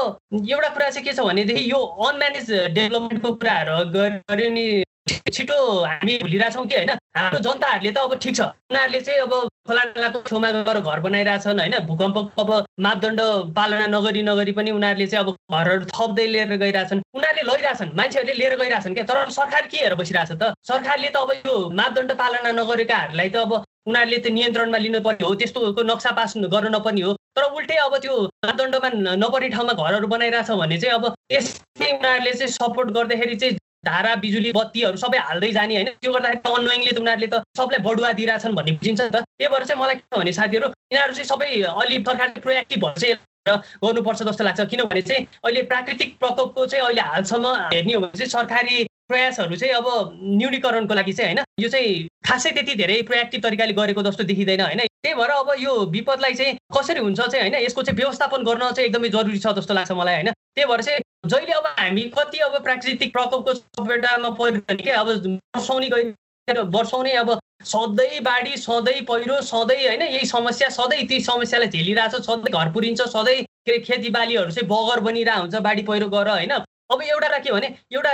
A: एउटा कुरा चाहिँ के छ भनेदेखि यो अनम्यानेज डेभलपमेन्टको कुराहरू गऱ्यो नि छिटो हामी भुलिरहेछौँ कि होइन हाम्रो जनताहरूले त अब ठिक छ उनीहरूले चाहिँ अब खोला नालाको छेउमा गएर घर बनाइरहेछन् होइन भूकम्प अब मापदण्ड पालना नगरी नगरी पनि उनीहरूले चाहिँ अब घरहरू थप्दै लिएर गइरहेछन् उनीहरूले लैरहेछन् मान्छेहरूले लिएर गइरहेछन् क्या तर सरकार के हेरेर बसिरहेछ त सरकारले त अब यो मापदण्ड पालना नगरेकाहरूलाई त अब उनीहरूले त नियन्त्रणमा लिनु पर्ने हो त्यस्तोको नक्सा पास गर्नु नपर्ने हो तर उल्टै अब त्यो मापदण्डमा नपर्ने ठाउँमा घरहरू बनाइरहेछ भने चाहिँ अब यसै उनीहरूले चाहिँ सपोर्ट गर्दाखेरि चाहिँ धारा बिजुली बत्तीहरू सबै हाल्दै जाने होइन। त्यो गर्दाखेरि अनोइङले त उनीहरूले त सबलाई बढुवा दिइरहेछन् भन्ने बुझिन्छ नि त। त्यही भएर चाहिँ मलाई के भने साथीहरू यिनीहरू चाहिँ सबै अलि सरकारले प्रोएक्टिभ भएर चाहिँ गर्नुपर्छ जस्तो लाग्छ। किनभने चाहिँ अहिले प्राकृतिक प्रकोपको चाहिँ अहिले हालसम्म हेर्ने हो भने चाहिँ सरकारी प्रयासहरू चाहिँ अब न्यूनीकरणको लागि चाहिँ होइन यो चाहिँ खासै त्यति धेरै प्रोएक्टिभ तरिकाले गरेको जस्तो देखिँदैन होइन। त्यही भएर अब यो विपदलाई चाहिँ कसरी हुन्छ चाहिँ होइन यसको चाहिँ व्यवस्थापन गर्न चाहिँ एकदमै जरुरी छ जस्तो लाग्छ मलाई होइन। त्यही भएर चाहिँ जहिले अब हामी कति अब प्राकृतिक प्रकोपको चपेटामा परिरहने क्या अब वर्षौनी गइ वर्षौनी अब सधैँ बाढी सधैँ पहिरो सधैँ होइन यही समस्या सधैँ ती समस्यालाई झेलिरहेको छ सधैँ घर पुरिन्छ सधैँ के अरे खेतीबालीहरू चाहिँ बगर बनिरहेको हुन्छ बाढी पहिरो गर होइन। अब एउटा के भने एउटा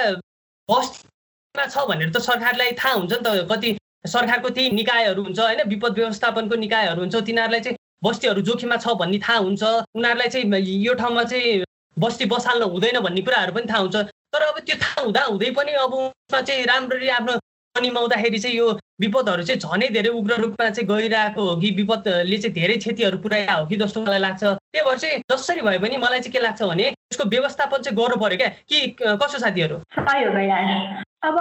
A: बस्तीमा छ भनेर त सरकारलाई थाहा हुन्छ नि त कति सरकारको त्यही निकायहरू हुन्छ होइन विपद व्यवस्थापनको निकायहरू हुन्छ तिनीहरूलाई चाहिँ बस्तीहरू जोखिममा छ भन्ने थाहा हुन्छ। उनीहरूलाई चाहिँ यो ठाउँमा चाहिँ बस्ती बसाल्न हुँदैन भन्ने कुराहरू पनि थाहा हुन्छ। तर अब त्यो थाहा हुँदा हुँदै पनि अब उसमा चाहिँ राम्ररी आफ्नो निमाउँदाखेरि चाहिँ यो विपदहरू चाहिँ झनै धेरै उग्र रूपमा चाहिँ गइरहेको हो कि विपदले चाहिँ धेरै क्षतिहरू पुऱ्याएको हो कि जस्तो मलाई लाग्छ। त्यही भएर चाहिँ जसरी भए पनि मलाई चाहिँ के लाग्छ भने यसको व्यवस्थापन चाहिँ गर्नु पऱ्यो क्या? कि कसो साथीहरू?
B: अब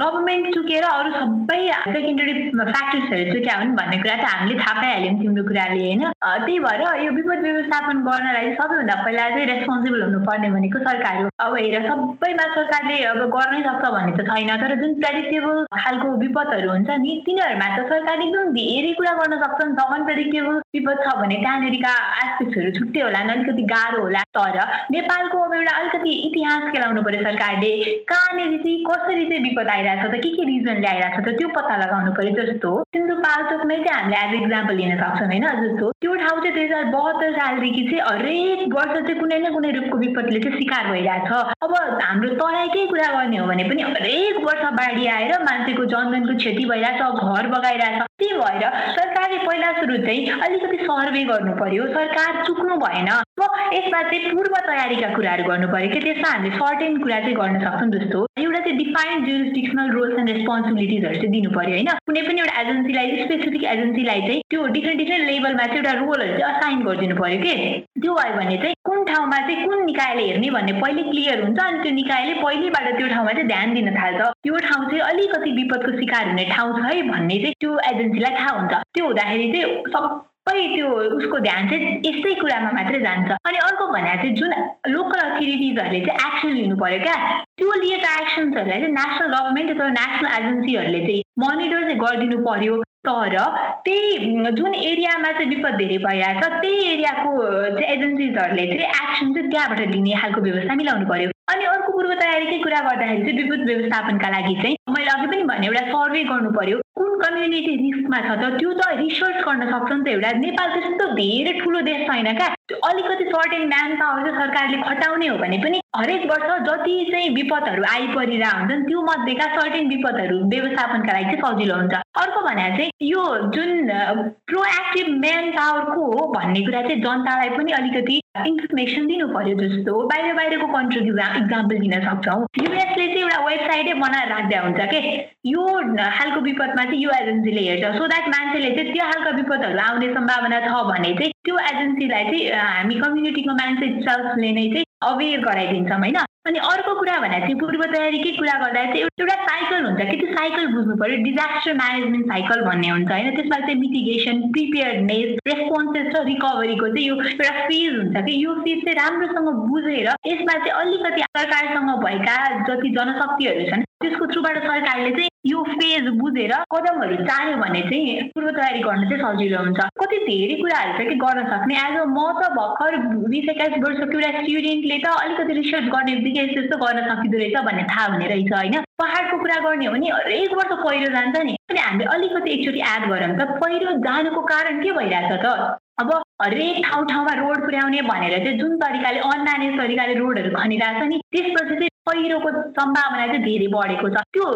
B: गभर्मेन्ट चुकेर अरू सबै सेकेन्डरी फ्याक्टर्सहरू चुक्या हुन् भन्ने कुरा चाहिँ हामीले थाहा पाइहाल्यौँ तिम्रो कुराले होइन? त्यही भएर यो विपद व्यवस्थापन गर्नलाई सबैभन्दा पहिला चाहिँ रेस्पोन्सिबल हुनुपर्ने भनेको सरकार हो। अब हेर सबैमा सरकारले अब गर्नै सक्छ भन्ने त छैन तर जुन प्रेडिक्टेबल खालको विपदहरू हुन्छ नि तिनीहरूमा त सरकारले एकदम धेरै कुरा गर्न सक्छ नि। त अनप्रेडिक्टेबल विपद छ भने त्यहाँनिरका एस्पेक्ट्सहरू छुट्टै होला अलिकति गाह्रो होला। तर नेपालको अब एउटा अलिकति इतिहास खेलाउनु पऱ्यो सरकारले। कहाँनिर चाहिँ कसरी कसरी चाहिँ विपद आइरहेको छ त। के के रिजनले आइरहेको छ त? त्यो पत्ता लगाउनु पऱ्यो जस्तो। सिन्धुपाल्चोकमै चाहिँ हामीले एज इक्जाम्पल लिन सक्छौँ होइन? जस्तो। त्यो ठाउँ चाहिँ दुई हजार बहत्तर सालदेखि चाहिँ हरेक वर्ष चाहिँ कुनै न कुनै रूपको विपदले चाहिँ शिकार भइरहेछ अब हाम्रो तराईकै कुरा गर्ने हो भने पनि हरेक वर्ष बाढी आएर मान्छेको जनधनको क्षति भइरहेछ घर बगाइरहेछ। त्यही भएर? सरकारले पहिला सुरु चाहिँ अलिकति सर्वे गर्नु पर्यो सरकार चुक्नु भएन। अब यसमा चाहिँ पूर्व तयारीका कुराहरू गर्नु पर्यो कि त्यसमा हामीले सर्टेन कुरा चाहिँ गर्न सक्छौँ जस्तो। एउटा चाहिँ define define jurisdictional roles and रेस्पोन्सिबिलिटिजहरू चाहिँ दिनु पऱ्यो होइन? कुनै पनि एउटा एजेन्सीलाई स्पेसिफिक एजेन्सीलाई चाहिँ त्यो डिफ्रेन्ट डिफ्रेन्ट लेभलमा चाहिँ एउटा रोलहरू चाहिँ असाइन गरिदिनु पऱ्यो कि? त्यो भयो भने चाहिँ कुन ठाउँमा चाहिँ कुन निकायले हेर्ने भन्ने पहिले क्लियर हुन्छ अनि त्यो निकायले पहिलेबाट त्यो ठाउँमा चाहिँ ध्यान दिन थाल्छ। त्यो ठाउँ चाहिँ अलिकति विपदको शिकार हुने ठाउँ छ है भन्ने चाहिँ त्यो एजेन्सीलाई थाहा हुन्छ। त्यो हुँदाखेरि चाहिँ सब सबै त्यो उसको ध्यान चाहिँ यस्तै कुरामा मात्रै जान्छ। अनि अर्को भने चाहिँ जुन लोकल अथोरिटिजहरूले चाहिँ एक्सन लिनु पऱ्यो क्या त्यो लिएका एक्सन्सहरूलाई चाहिँ नेसनल गभर्मेन्ट अथवा नेसनल एजेन्सीहरूले चाहिँ मोनिटर चाहिँ गरिदिनु पर्यो तर त्यही जुन एरियामा चाहिँ विपद धेरै भइरहेछ त्यही एरियाको चाहिँ एजेन्सिजहरूले चाहिँ एक्सन चाहिँ त्यहाँबाट लिने खालको व्यवस्था मिलाउनु पर्यो अनि अर्को पूर्व तयारीकै कुरा गर्दाखेरि चाहिँ विपद व्यवस्थापनका लागि चाहिँ मैले अघि पनि भने एउटा सर्वे गर्नु पर्यो कुन कम्युनिटी रिस्कमा छ त त्यो त रिसर्च गर्न सक्छ नि त एउटा। नेपाल त्यस्तो धेरै ठुलो देश छैन क्या। अलिकति सर्टेन म्यान पावर चाहिँ सरकारले खटाउने हो भने पनि हरेक वर्ष जति चाहिँ विपदहरू आइपरिरहेको हुन्छन् त्यो मध्येका सर्टेन विपदहरू व्यवस्थापनका लागि चाहिँ सजिलो हुन्छ। अर्को भने चाहिँ यो जुन प्रोएक्टिभ म्यान पावरको हो भन्ने कुरा चाहिँ जनतालाई पनि अलिकति इन्फर्मेसन दिनु पर्यो जस्तो। बाहिर बाहिरको कन्ट्री इक्जाम्पल दिन सक्छौँ। युएसले चाहिँ एउटा वेबसाइटै बनाएर राख्दा हुन्छ के? यो खालको विपदमा चाहिँ एजेन्सीले हेर्छ। सो द्याट मान्छेले चाहिँ त्यो खालको विपदहरू आउने सम्भावना छ भने चाहिँ त्यो एजेन्सीलाई चाहिँ हामी कम्युनिटीको मान्छे सेल्फले नै चाहिँ अवेर गराइदिन्छौँ होइन? अनि अर्को कुरा भने चाहिँ पूर्व तयारीकै कुरा गर्दा चाहिँ एउटा साइकल हुन्छ कि त्यो साइकल बुझ्नु पऱ्यो डिजास्टर म्यानेजमेन्ट साइकल भन्ने हुन्छ होइन? त्यसमा चाहिँ मिटिगेसन प्रिपेयर्डनेस रेस्पोन्सेस र रिकभरीको चाहिँ यो एउटा फेज हुन्छ कि यो फेज चाहिँ राम्रोसँग बुझेर यसमा चाहिँ अलिकति सरकारसँग भएका जति जनशक्तिहरू छन् त्यसको थ्रुबाट सरकारले चाहिँ यो फेज बुझेर कदमहरू चाल्यो भने चाहिँ पूर्व तयारी गर्न चाहिँ सजिलो हुन्छ। कति धेरै कुराहरू छ कि गर्न सक्ने एज अ म त भर्खर बिस एक्काइस वर्षको एउटा स्टुडेन्टले त अलिकति रिसर्च गर्ने बित्तिकै यस्तो गर्न सकिँदो रहेछ भन्ने थाहा हुने रहेछ होइन पहाडको कुरा गर्ने हो भने हरेक वर्ष पहिरो जान्छ नि अनि हामीले अलिकति एकचोटि एड गरौँ त पहिरो जानुको कारण के भइरहेछ त अब हरेक ठाउँ ठाउँमा रोड पुर्याउने भनेर चाहिँ जुन तरिकाले अन्नाने तरिकाले रोडहरू खनिरहेछ नि त्यसपछि चाहिँ पहिरोको सम्भावना चाहिँ धेरै बढेको छ। त्यो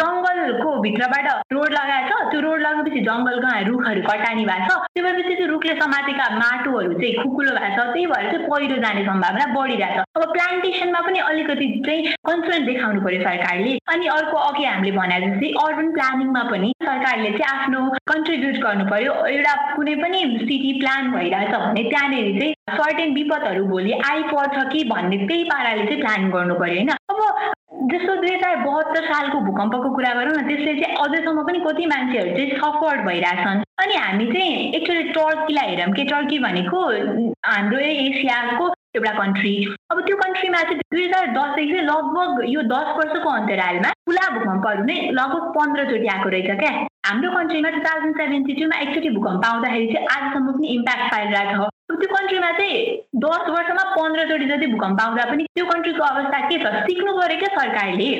B: जङ्गलको भित्रबाट रोड लगाएछ त्यो रोड लगाएपछि जङ्गलका रुखहरू कटानी भएको छ। त्यो भएपछि त्यो रुखले समातेका माटोहरू चाहिँ खुकुलो भएको छ। त्यही भएर चाहिँ पहिरो जाने सम्भावना बढिरहेको अब प्लान्टेसनमा पनि अलिकति चाहिँ कन्सर्न देखाउनु पर्यो सरकारले। अनि अर्को अघि हामीले भने जस्तै अर्बन प्लानिङमा पनि सरकारले चाहिँ आफ्नो कन्ट्रिब्युट गर्नु पर्यो। एउटा कुनै पनि सिटी प्लान भइरहेछ भने त्यहाँनिर चाहिँ सर्टेन विपदहरू भोलि आइपर्छ कि भन्ने त्यही पाराले चाहिँ प्लान गर्नु पर्यो होइन। अब जस्तो दुई हजार बहत्तर सालको भूकम्पको कुरा गरौँ न त्यसले चाहिँ अझैसम्म पनि कति मान्छेहरू चाहिँ सफर्ड भइरहेछन्। अनि हामी चाहिँ एकचोटि टर्कीलाई हेरौँ कि टर्की भनेको हाम्रो एसियाको एउटा कन्ट्री अब त्यो कन्ट्रीमा चाहिँ दुई हजार दसदेखि चाहिँ लगभग यो दस वर्षको अन्तरालमा ठुला भूकम्पहरू नै लगभग पन्ध्रचोटि आएको रहेछ क्या। हाम्रो कन्ट्रीमा टु थाउजन्ड सेभेन्टी टूमा एकचोटि भूकम्प आउँदाखेरि चाहिँ आजसम्म पनि इम्प्याक्ट पाइरहेको छ। त्यो कन्ट्रीमा चाहिँ दस वर्षमा पन्ध्रचोटि जति भूकम्प आउँदा पनि त्यो कन्ट्रीको अवस्था के छ? सिक्नु पऱ्यो क्या सरकारले।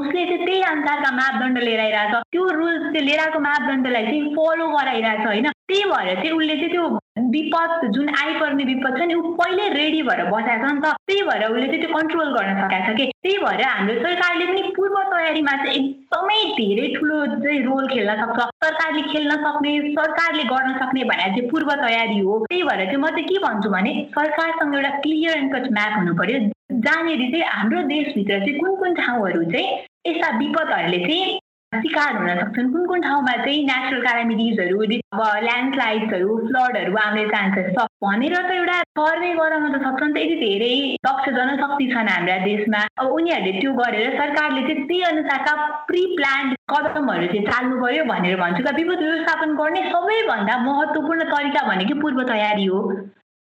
B: उसले चाहिँ त्यही अनुसारका मापदण्ड लिएर आइरहेछ त्यो रुल्स त्यो लिएर आएको मापदण्डलाई चाहिँ फलो गराइरहेछ होइन? त्यही भएर चाहिँ उसले चाहिँ त्यो विपद जुन आइपर्ने विपद छ नि ऊ पहिल्यै रेडी भएर बसेको छ नि त। त्यही भएर उसले चाहिँ त्यो कन्ट्रोल गर्न सकेको छ कि। त्यही भएर हाम्रो सरकारले पनि पूर्व तयारीमा चाहिँ एकदमै धेरै ठुलो चाहिँ रोल खेल्न सक्छ सरकारले खेल्न सक्ने सरकारले गर्न सक्ने भनेर चाहिँ पूर्व तयारी हो। त्यही भएर चाहिँ म चाहिँ के भन्छु भने सरकारसँग एउटा क्लियर एन्ड कट म्याप हुनु पर्यो। जहाँनिर चाहिँ हाम्रो देशभित्र चाहिँ कुन कुन ठाउँहरू चाहिँ यस्ता विपदहरूले चाहिँ शिकार हुन सक्छन्। कुन कुन ठाउँमा चाहिँ नेचुरल क्यालामिटिजहरू अब ल्यान्डस्लाइड्सहरू फ्लडहरू आउने चान्सेस छ भनेर त एउटा सर्वे गराउन त सक्छ नि त धेरै दक्ष जनशक्ति छन् हाम्रा देशमा। अब उनीहरूले त्यो गरेर सरकारले चाहिँ त्यही अनुसारका प्रि प्लान्ड कदमहरू चाहिँ चाल्नु पर्यो भनेर भन्छु त विपद व्यवस्थापन गर्ने सबैभन्दा महत्त्वपूर्ण तरिका भनेकै पूर्व तयारी हो।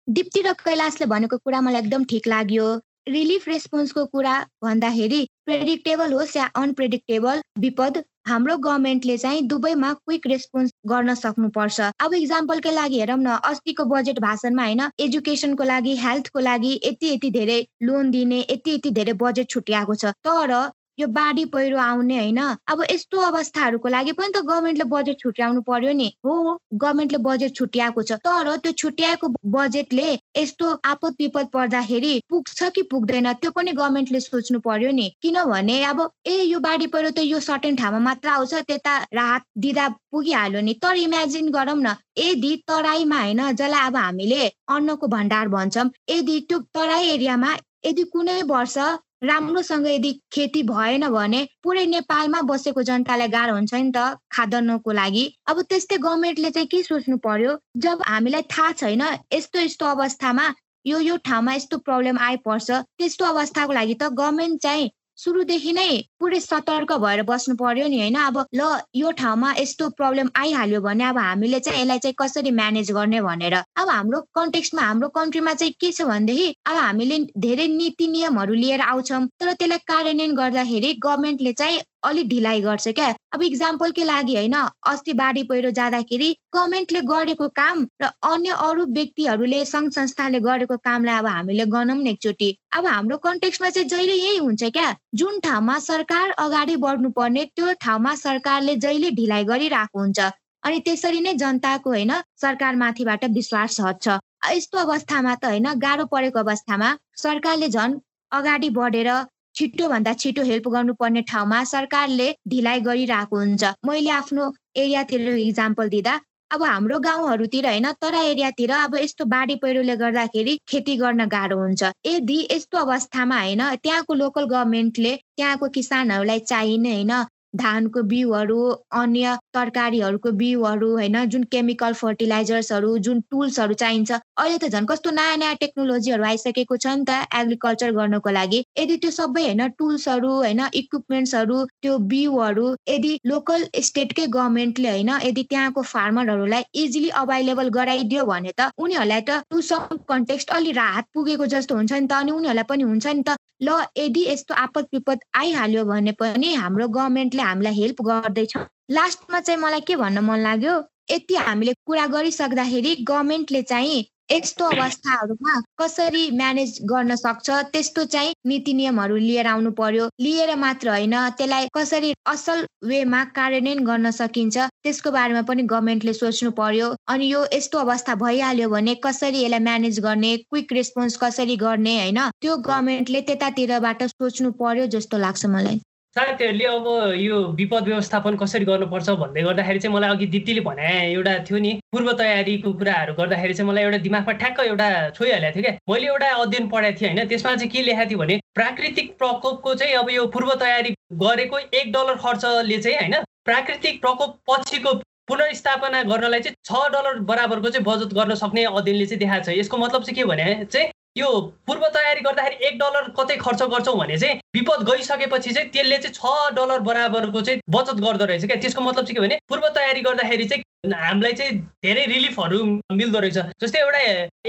C: दिप्ती र कैलाशले भनेको कुरा मलाई एकदम ठिक लाग्यो। रिलिफ रेस्पोन्सको कुरा भन्दाखेरि प्रेडिक्टेबल होस् या अनप्रेडिक्टेबल विपद हाम्रो गभर्मेन्टले चाहिँ दुवैमा क्विक रेस्पोन्स गर्न सक्नुपर्छ। अब इक्जाम्पलकै लागि हेरौँ न अस्तिको बजेट भाषणमा होइन एजुकेसनको लागि हेल्थको लागि यति यति धेरै लोन दिने यति यति धेरै बजेट छुट्याएको छ। तर यो बाढी पहिरो आउने होइन। अब यस्तो अवस्थाहरूको लागि पनि त गभर्मेन्टले बजेट छुट्याउनु पर्यो नि। हो गभर्मेन्टले बजेट छुट्याएको छ। तर त्यो छुट्याएको बजेटले यस्तो आपद विपद पर्दाखेरि पुग्छ कि पुग्दैन त्यो पनि गभर्मेन्टले सोच्नु पर्यो नि। किनभने अब ए यो बाढी पहिरो त यो सर्टेन ठाउँमा मात्र आउँछ त्यता राहत दिँदा पुगिहाल्यो नि। तर इमेजिन गरौँ न यदि तराईमा होइन जसलाई अब हामीले अन्नको भण्डार भन्छौँ यदि त्यो तराई एरियामा यदि कुनै वर्ष राम्रोसँग यदि खेती भएन भने पुरै नेपालमा बसेको जनतालाई गाह्रो हुन्छ नि त खाद्यान्नको लागि। अब त्यस्तै गभर्मेन्टले चाहिँ के सोच्नु पर्यो? जब हामीलाई थाहा छैन यस्तो यस्तो अवस्थामा यो यो ठाउँमा यस्तो प्रब्लम आइपर्छ त्यस्तो अवस्थाको लागि त गभर्मेन्ट चाहिँ सुरुदेखि नै पुरै सतर्क भएर बस्नु पर्यो नि होइन? अब ल यो ठाउँमा यस्तो प्रब्लम आइहाल्यो भने अब हामीले चाहिँ यसलाई चाहिँ कसरी म्यानेज गर्ने भनेर। अब हाम्रो कन्टेक्स्टमा हाम्रो कन्ट्रीमा चाहिँ के छ भनेदेखि अब हामीले धेरै नीति नियमहरू लिएर आउँछौँ तर त्यसलाई कार्यान्वयन गर्दाखेरि गभर्मेन्टले चाहिँ अलिक ढिलाइ गर्छ क्या। अब इक्जाम्पलकै लागि होइन अस्ति बाढी पहिरो जाँदाखेरि गभर्मेन्टले गरेको काम र अन्य अरू व्यक्तिहरूले सङ्घ संस्थाले गरेको कामलाई अब हामीले गनौँ न एकचोटि। अब हाम्रो कन्टेक्समा चाहिँ जहिले यही हुन्छ क्या। जुन ठाउँमा सरकार अगाडि बढ्नुपर्ने त्यो ठाउँमा सरकारले जहिले ढिलाइ गरिरहेको हुन्छ। अनि त्यसरी नै जनताको होइन सरकार माथिबाट विश्वास हट्छ। यस्तो अवस्थामा त होइन गाह्रो परेको अवस्थामा सरकारले झन् अगाडि बढेर छिटोभन्दा छिटो हेल्प गर्नुपर्ने ठाउँमा सरकारले ढिलाइ गरिरहेको हुन्छ। मैले आफ्नो एरियातिर इक्जाम्पल दिँदा अब हाम्रो गाउँहरूतिर होइन तर एरियातिर अब यस्तो बाढी पहिरोले गर्दाखेरि खेती गर्न गाह्रो हुन्छ। यदि यस्तो अवस्थामा होइन त्यहाँको लोकल गभर्मेन्टले त्यहाँको किसानहरूलाई चाहिने होइन धानको बिउहरू अन्य तरकारीहरूको बिउहरू होइन जुन केमिकल फर्टिलाइजर्सहरू जुन टुल्सहरू चाहिन्छ। अहिले त झन् कस्तो नयाँ नयाँ टेक्नोलोजीहरू आइसकेको छ नि त एग्रिकल्चर गर्नको लागि। यदि त्यो सबै होइन टुल्सहरू होइन इक्विपमेन्ट्सहरू त्यो बिउहरू यदि लोकल स्टेटकै गभर्मेन्टले होइन यदि त्यहाँको फार्मरहरूलाई इजिली अभाइलेबल गराइदियो भने त उनीहरूलाई त टु सम कन्टेक्स्ट अलि राहत पुगेको जस्तो हुन्छ नि त। अनि उनीहरूलाई पनि हुन्छ नि त ल यदि यस्तो आपद विपद आइहाल्यो भने पनि हाम्रो गभर्मेन्टले हामीलाई हेल्प गर्दैछ। लास्टमा चाहिँ मलाई के भन्न मन लाग्यो यति हामीले कुरा गरिसक्दाखेरि गभर्मेन्टले चाहिँ यस्तो अवस्थाहरूमा कसरी म्यानेज गर्न सक्छ? त्यस्तो चाहिँ नीति नियमहरू लिएर आउनु पर्यो। लिएर मात्र होइन त्यसलाई कसरी असल वेमा कार्यान्वयन गर्न सकिन्छ त्यसको बारेमा पनि गभर्मेन्टले सोच्नु पर्यो। अनि यो यस्तो अवस्था भइहाल्यो भने कसरी यसलाई म्यानेज गर्ने क्विक रेस्पोन्स कसरी गर्ने होइन? त्यो गभर्मेन्टले त्यतातिरबाट सोच्नु पर्यो जस्तो लाग्छ मलाई।
A: साथीहरूले अब यो विपद व्यवस्थापन कसरी गर्नुपर्छ भन्दै गर्दाखेरि चाहिँ मलाई अघि दिप्तीले भने एउटा थियो नि पूर्व तयारीको कुराहरू गर्दाखेरि चाहिँ मलाई एउटा दिमागमा ठ्याक्क एउटा छोइहालेको थियो क्या। मैले एउटा अध्ययन पढाएको थिएँ होइन त्यसमा चाहिँ के लेखाएको थियो भने प्राकृतिक प्रकोपको चाहिँ अब यो पूर्व तयारी गरेको एक डलर खर्चले चाहिँ होइन प्राकृतिक प्रकोप पछिको पुनर्स्थापना गर्नलाई चाहिँ छ डलर बराबरको चाहिँ बचत गर्न सक्ने अध्ययनले चाहिँ देखाएको छ। यसको मतलब चाहिँ के भने चाहिँ यो पूर्व तयारी गर्दाखेरि एक डलर कतै खर्च गर्छौँ भने चाहिँ विपद गइसकेपछि चाहिँ त्यसले चाहिँ छ डलर बराबरको चाहिँ बचत गर्दो रहेछ क्या। त्यसको मतलब चाहिँ के भने पूर्व तयारी गर्दाखेरि चाहिँ हामीलाई चाहिँ धेरै रिलिफहरू मिल्दो रहेछ। जस्तै एउटा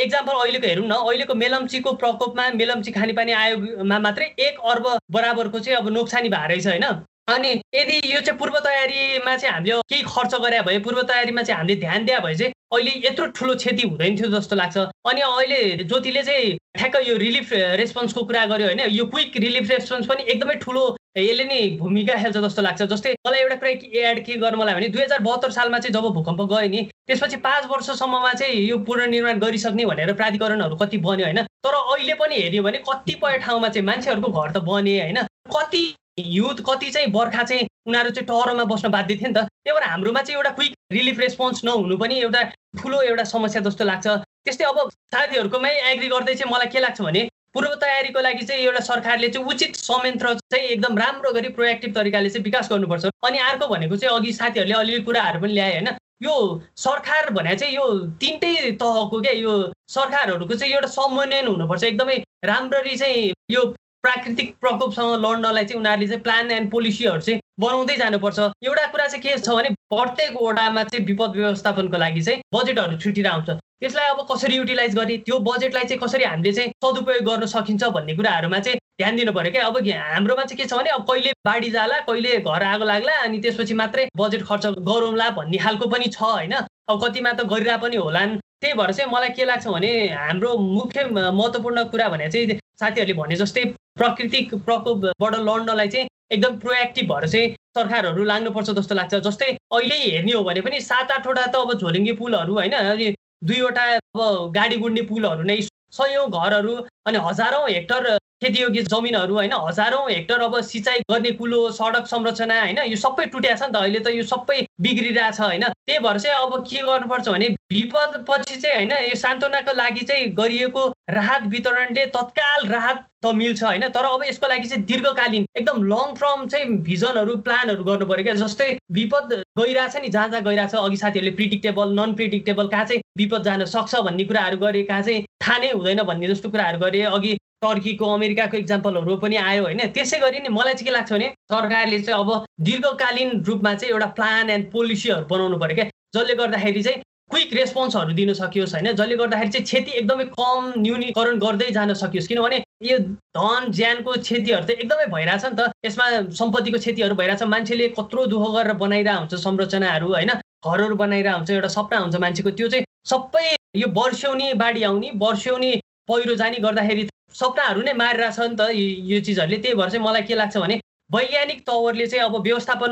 A: एक्जाम्पल अहिलेको हेरौँ न अहिलेको मेलम्चीको प्रकोपमा मेलम्ची खानेपानी आयोगमा मात्रै एक अर्ब बराबरको चाहिँ अब नोक्सानी भएको रहेछ होइन? अनि यदि यो चाहिँ पूर्व तयारीमा चाहिँ हामीले केही खर्च गरे भए पूर्व तयारीमा चाहिँ हामीले ध्यान दिए भए चाहिँ अहिले यत्रो ठुलो क्षति हुँदैन थियो जस्तो लाग्छ। अनि अहिले ज्योतिले चाहिँ ठ्याक्क यो रिलिफ रेस्पोन्सको कुरा गर्यो होइन यो क्विक रिलिफ रेस्पोन्स पनि एकदमै ठुलो यसले नै भूमिका खेल्छ जस्तो लाग्छ। जस्तै मलाई एउटा कुरा एड के गर्नु मलाई भने दुई हजार बहत्तर सालमा चाहिँ जब भूकम्प गयो नि त्यसपछि पाँच वर्षसम्ममा चाहिँ यो पुनर्निर्माण गरिसक्ने भनेर प्राधिकरणहरू कति बन्यो होइन। तर अहिले पनि हेऱ्यो भने कतिपय ठाउँमा चाहिँ मान्छेहरूको घर त बने होइन। कति युथ कति चाहिँ बर्खा चाहिँ उनीहरू चाहिँ टहरमा बस्न बाध्य थियो नि त। त्यही भएर हाम्रोमा चाहिँ एउटा क्विक रिलिफ रेस्पोन्स नहुनु पनि एउटा ठुलो एउटा समस्या जस्तो लाग्छ। त्यस्तै अब साथीहरूकोमै एग्री गर्दै चाहिँ मलाई के लाग्छ भने पूर्व तयारीको लागि चाहिँ एउटा सरकारले चाहिँ उचित संयन्त्र चाहिँ एकदम राम्रो गरी प्रोएक्टिभ तरिकाले चाहिँ विकास गर्नुपर्छ। अनि अर्को भनेको चाहिँ अघि साथीहरूले अलिअलि कुराहरू पनि ल्याए होइन। यो सरकार भने चाहिँ यो तिनटै तहको क्या यो सरकारहरूको चाहिँ एउटा समन्वयन हुनुपर्छ। एकदमै राम्ररी चाहिँ यो प्राकृतिक प्रकोपसँग लड्नलाई चाहिँ उनीहरूले चाहिँ प्लान एन्ड पोलिसीहरू चाहिँ बनाउँदै जानुपर्छ। एउटा कुरा चाहिँ के छ भने प्रत्येक वडामा चाहिँ विपद व्यवस्थापनको लागि चाहिँ बजेटहरू छुटेर आउँछ त्यसलाई अब कसरी युटिलाइज गर्ने त्यो बजेटलाई चाहिँ कसरी हामीले चाहिँ सदुपयोग गर्न सकिन्छ भन्ने कुराहरूमा चाहिँ ध्यान दिनु पऱ्यो क्या। अब हाम्रोमा चाहिँ के छ भने अब कहिले बाढी जाला कहिले घर आगो लाग्ला अनि त्यसपछि मात्रै बजेट खर्च गरौँला भन्ने खालको पनि छ होइन? अब कतिमा त गरिरहेको पनि होलान्। त्यही भएर चाहिँ मलाई के लाग्छ भने हाम्रो मुख्य महत्त्वपूर्ण कुरा भने चाहिँ साथीहरूले भने जस्तै प्राकृतिक प्रकोपबाट लड्नलाई चाहिँ एकदम प्रोएक्टिभ भएर चाहिँ सरकारहरू लाग्नुपर्छ जस्तो लाग्छ। जस्तै अहिले हेर्ने हो भने पनि सात आठवटा त अब झोलिङ्गे पुलहरू होइन अनि दुईवटा अब गाडी गुड्ने पुलहरू नै सयौँ घरहरू अनि हजारौँ हेक्टर खेतीयोग्य जमिनहरू होइन हजारौँ हेक्टर अब सिँचाइ गर्ने कुलो सडक संरचना होइन यो सबै टुट्या छ नि त। अहिले त यो सबै बिग्रिरहेछ होइन? त्यही भएर चाहिँ अब के गर्नुपर्छ भने विपद पछि चाहिँ होइन यो सान्त्वनाको लागि चाहिँ गरिएको राहत वितरणले तत्काल राहत त मिल्छ होइन? तर अब यसको लागि चाहिँ दीर्घकालीन एकदम लङ टर्म चाहिँ भिजनहरू प्लानहरू गर्नु पऱ्यो क्या। जस्तै विपद गइरहेछ नि जहाँ जहाँ गइरहेछ अघि साथीहरूले प्रिडिक्टेबल नन प्रिडिक्टेबल कहाँ चाहिँ विपद जान सक्छ भन्ने कुराहरू गरे कहाँ चाहिँ थाहा नै हुँदैन भन्ने जस्तो कुराहरू गरे। अघि टर्कीको अमेरिकाको इक्जाम्पलहरू पनि आयो होइन? त्यसै गरी नै मलाई चाहिँ के लाग्छ भने सरकारले चाहिँ अब दीर्घकालीन रूपमा चाहिँ एउटा प्लान एन्ड पोलिसीहरू बनाउनु पऱ्यो क्या। जसले गर्दाखेरि चाहिँ क्विक रेस्पोन्सहरू दिन सकियोस् होइन। जसले गर्दाखेरि चाहिँ क्षति एकदमै कम न्यूनीकरण गर्दै जान सकियोस्। किनभने यो धन ज्यानको क्षतिहरू त एकदमै भइरहेछ नि त। यसमा सम्पत्तिको क्षतिहरू भइरहेछ। मान्छेले कत्रो दुःख गरेर बनाइरहेको हुन्छ संरचनाहरू होइन? घरहरू बनाइरहेको हुन्छ एउटा सपना हुन्छ मान्छेको। त्यो चाहिँ सबै यो वर्ष्यौनी बाढी आउने वर्ष्यौनी पहिरो जाने गर्दाखेरि सपनाहरू नै मारिरहेछ नि त यो चिजहरूले। त्यही भएर चाहिँ मलाई के लाग्छ भने वैज्ञानिक तवरले चाहिँ अब व्यवस्थापन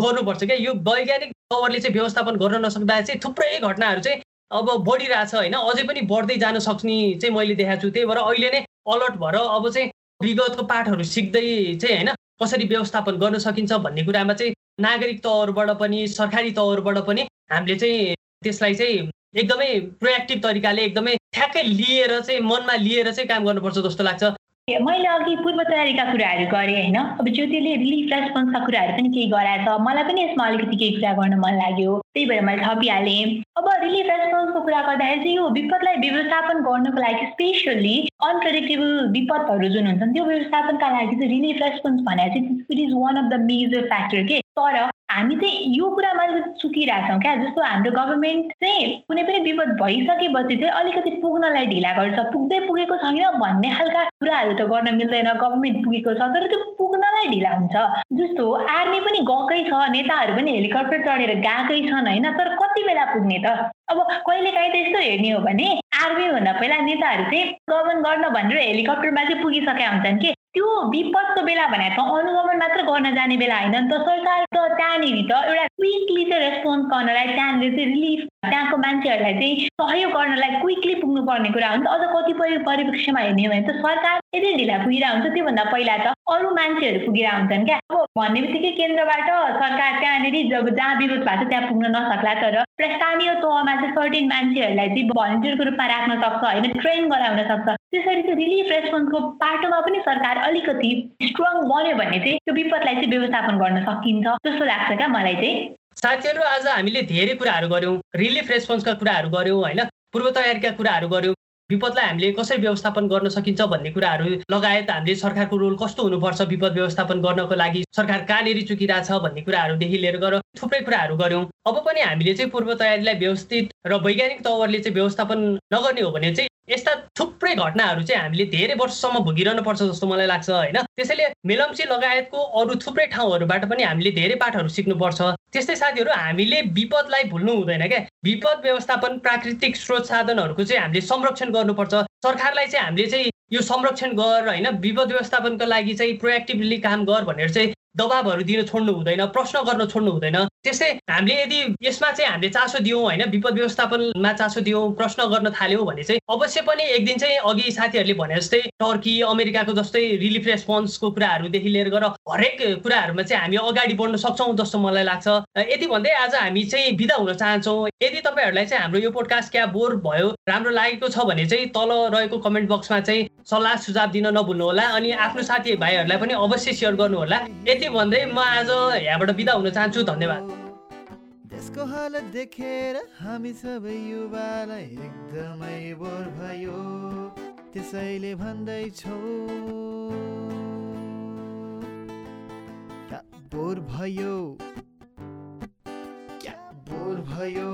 A: गर्नुपर्छ क्या? यो वैज्ञानिक तवरले चाहिँ व्यवस्थापन गर्न नसक्दा चाहिँ थुप्रै घटनाहरू चाहिँ अब बढिरहेछ होइन? अझै पनि बढ्दै जान सक्ने चाहिँ मैले देखाएको छु। त्यही भएर अहिले नै अलर्ट भएर अब चाहिँ विगतको पाठहरू सिक्दै चाहिँ होइन कसरी व्यवस्थापन गर्न सकिन्छ भन्ने कुरामा चाहिँ नागरिक तवरबाट पनि सरकारी तवरबाट पनि हामीले चाहिँ त्यसलाई चाहिँ एकदमै प्रोएक्टिभ तरिकाले एकदमै ठ्याक्कै लिएर चाहिँ मनमा लिएर चाहिँ काम गर्नुपर्छ जस्तो लाग्छ।
B: मैले अघि पूर्व तयारीका कुराहरू गरेँ होइन? अब ज्योतिले रिलिफ रेस्पोन्सका कुराहरू पनि केही गराएछ मलाई पनि यसमा अलिकति केही कुरा गर्न मन लाग्यो। त्यही भएर मैले थपिहालेँ। अब रिलिफ रेस्पोन्सको कुरा गर्दाखेरि चाहिँ यो विपदलाई व्यवस्थापन गर्नको लागि स्पेसल्ली अनप्रेडिक्टेबल विपदहरू जुन हुन्छन् त्यो व्यवस्थापनका लागि चाहिँ रिलिफ रेस्पोन्स भनेर चाहिँ it is one of the major factor के? तर हामी चाहिँ यो कुरामा चुकिरहेछौँ क्या जस्तो हाम्रो गभर्मेन्ट चाहिँ कुनै पनि विपद भइसकेपछि चाहिँ अलिकति पुग्नलाई ढिला गर्छ। पुग्दै पुगेको छैन भन्ने खालका कुराहरू त गर्न मिल्दैन गभर्मेन्ट पुगेको छ तर त्यो पुग्नलाई ढिला हुन्छ। जस्तो आर्मी पनि गएकै छ नेताहरू पनि हेलिकप्टर चढेर गएकै छन् होइन? तर कति बेला पुग्ने त? अब कहिले काहीँ त यस्तो हेर्ने हो भने आर्मीभन्दा पहिला नेताहरू चाहिँ गभर्न गर्न भनेर हेलिकप्टरमा चाहिँ पुगिसकेका हुन्छन् कि। त्यो विपदको बेला भने त अनुगमन मात्र गर्न जाने बेला होइन। नि त सरकार त त्यहाँनिर त एउटा क्विकली चाहिँ रेस्पोन्स गर्नलाई त्यहाँनिर चाहिँ रिलिफ त्यहाँको मान्छेहरूलाई चाहिँ सहयोग गर्नलाई क्विकली पुग्नु पर्ने कुरा हुन्छ। अझ कतिपय परिप्रेक्ष्यमा हेर्ने हो भने त सरकार यदि ढिला पुगिरहेको हुन्छ। त्योभन्दा पहिला त अरू मान्छेहरू पुगेर हुन्छन् क्या। अब भन्ने बित्तिकै केन्द्रबाट सरकार त्यहाँनिर जब जहाँ विरोध भएको छ त्यहाँ पुग्न नसक्ला। तर स्थानीय तहमा चाहिँ सर्टेन मान्छेहरूलाई चाहिँ भलिन्टियरको रूपमा राख्न सक्छ। होइन ट्रेन गराउन सक्छ। त्यसरी चाहिँ रिलिफ रेस्पोन्सको पाटोमा पनि सरकार अलिकति स्ट्रङ बन्यो भने चाहिँ त्यो विपदलाई चाहिँ व्यवस्थापन गर्न सकिन्छ। जस्तो लाग्छ क्या मलाई चाहिँ।
A: साथीहरू आज हामीले धेरै कुराहरू गऱ्यौँ। रिलिफ रेस्पोन्सका कुराहरू गऱ्यौँ होइन? पूर्व तयारीका कुराहरू गऱ्यौँ। विपदलाई हामीले कसरी व्यवस्थापन गर्न सकिन्छ भन्ने कुराहरू लगायत हामीले सरकारको रोल कस्तो हुनुपर्छ विपद व्यवस्थापन गर्नको लागि सरकार कहाँनिर चुकिरहेछ भन्ने कुराहरूदेखि लिएर गएर थुप्रै कुराहरू गऱ्यौँ। अब पनि हामीले चाहिँ पूर्व तयारीलाई व्यवस्थित र वैज्ञानिक तवरले चाहिँ व्यवस्थापन नगर्ने हो भने चाहिँ यस्ता थुप्रै घटनाहरू चाहिँ हामीले धेरै वर्षसम्म भोगिरहनु पर्छ जस्तो मलाई लाग्छ होइन? त्यसैले मेलम्ची लगायतको अरू थुप्रै ठाउँहरूबाट पनि हामीले धेरै पाठहरू सिक्नुपर्छ। त्यस्तै साथीहरू हामीले विपदलाई भुल्नु हुँदैन क्या। विपद व्यवस्थापन प्राकृतिक स्रोत साधनहरूको चाहिँ हामीले संरक्षण गर्नुपर्छ। सरकारलाई चाहिँ हामीले चाहिँ यो संरक्षण गर होइन? विपद व्यवस्थापनको लागि चाहिँ प्रोएक्टिभली काम गर भनेर चाहिँ दबाबहरू दिन छोड्नु हुँदैन प्रश्न गर्न छोड्नु हुँदैन। त्यस्तै हामीले यदि यसमा चाहिँ हामीले चासो दियौँ होइन विपद व्यवस्थापनमा चासो दियौँ प्रश्न गर्न थाल्यौँ भने चाहिँ अवश्य पनि एक दिन चाहिँ अघि साथीहरूले भने जस्तै टर्की अमेरिकाको जस्तै रिलिफ रेस्पोन्सको कुराहरूदेखि लिएर गएर हरेक कुराहरूमा चाहिँ हामी अगाडि बढ्न सक्छौँ जस्तो मलाई लाग्छ। यति भन्दै आज हामी चाहिँ बिदा हुन चाहन्छौँ। यदि तपाईँहरूलाई चाहिँ हाम्रो यो पोडकास्ट क्या बोर भयो राम्रो लागेको छ भने चाहिँ तल रहेको कमेन्ट बक्समा चाहिँ सल्लाह सुझाव दिन नभुल्नुहोला अनि आफ्नो साथी भाइहरूलाई पनि अवश्य सेयर गर्नुहोला। यति भन्दै म आज यहाँबाट बिदा हुन चाहन्छु धन्यवाद।
D: देशको हालत देखेर हामी सबै युवालाई एकदमै बोर भयो। त्यसैले भन्दैछौ बोर भयो? क्या बोर भयो?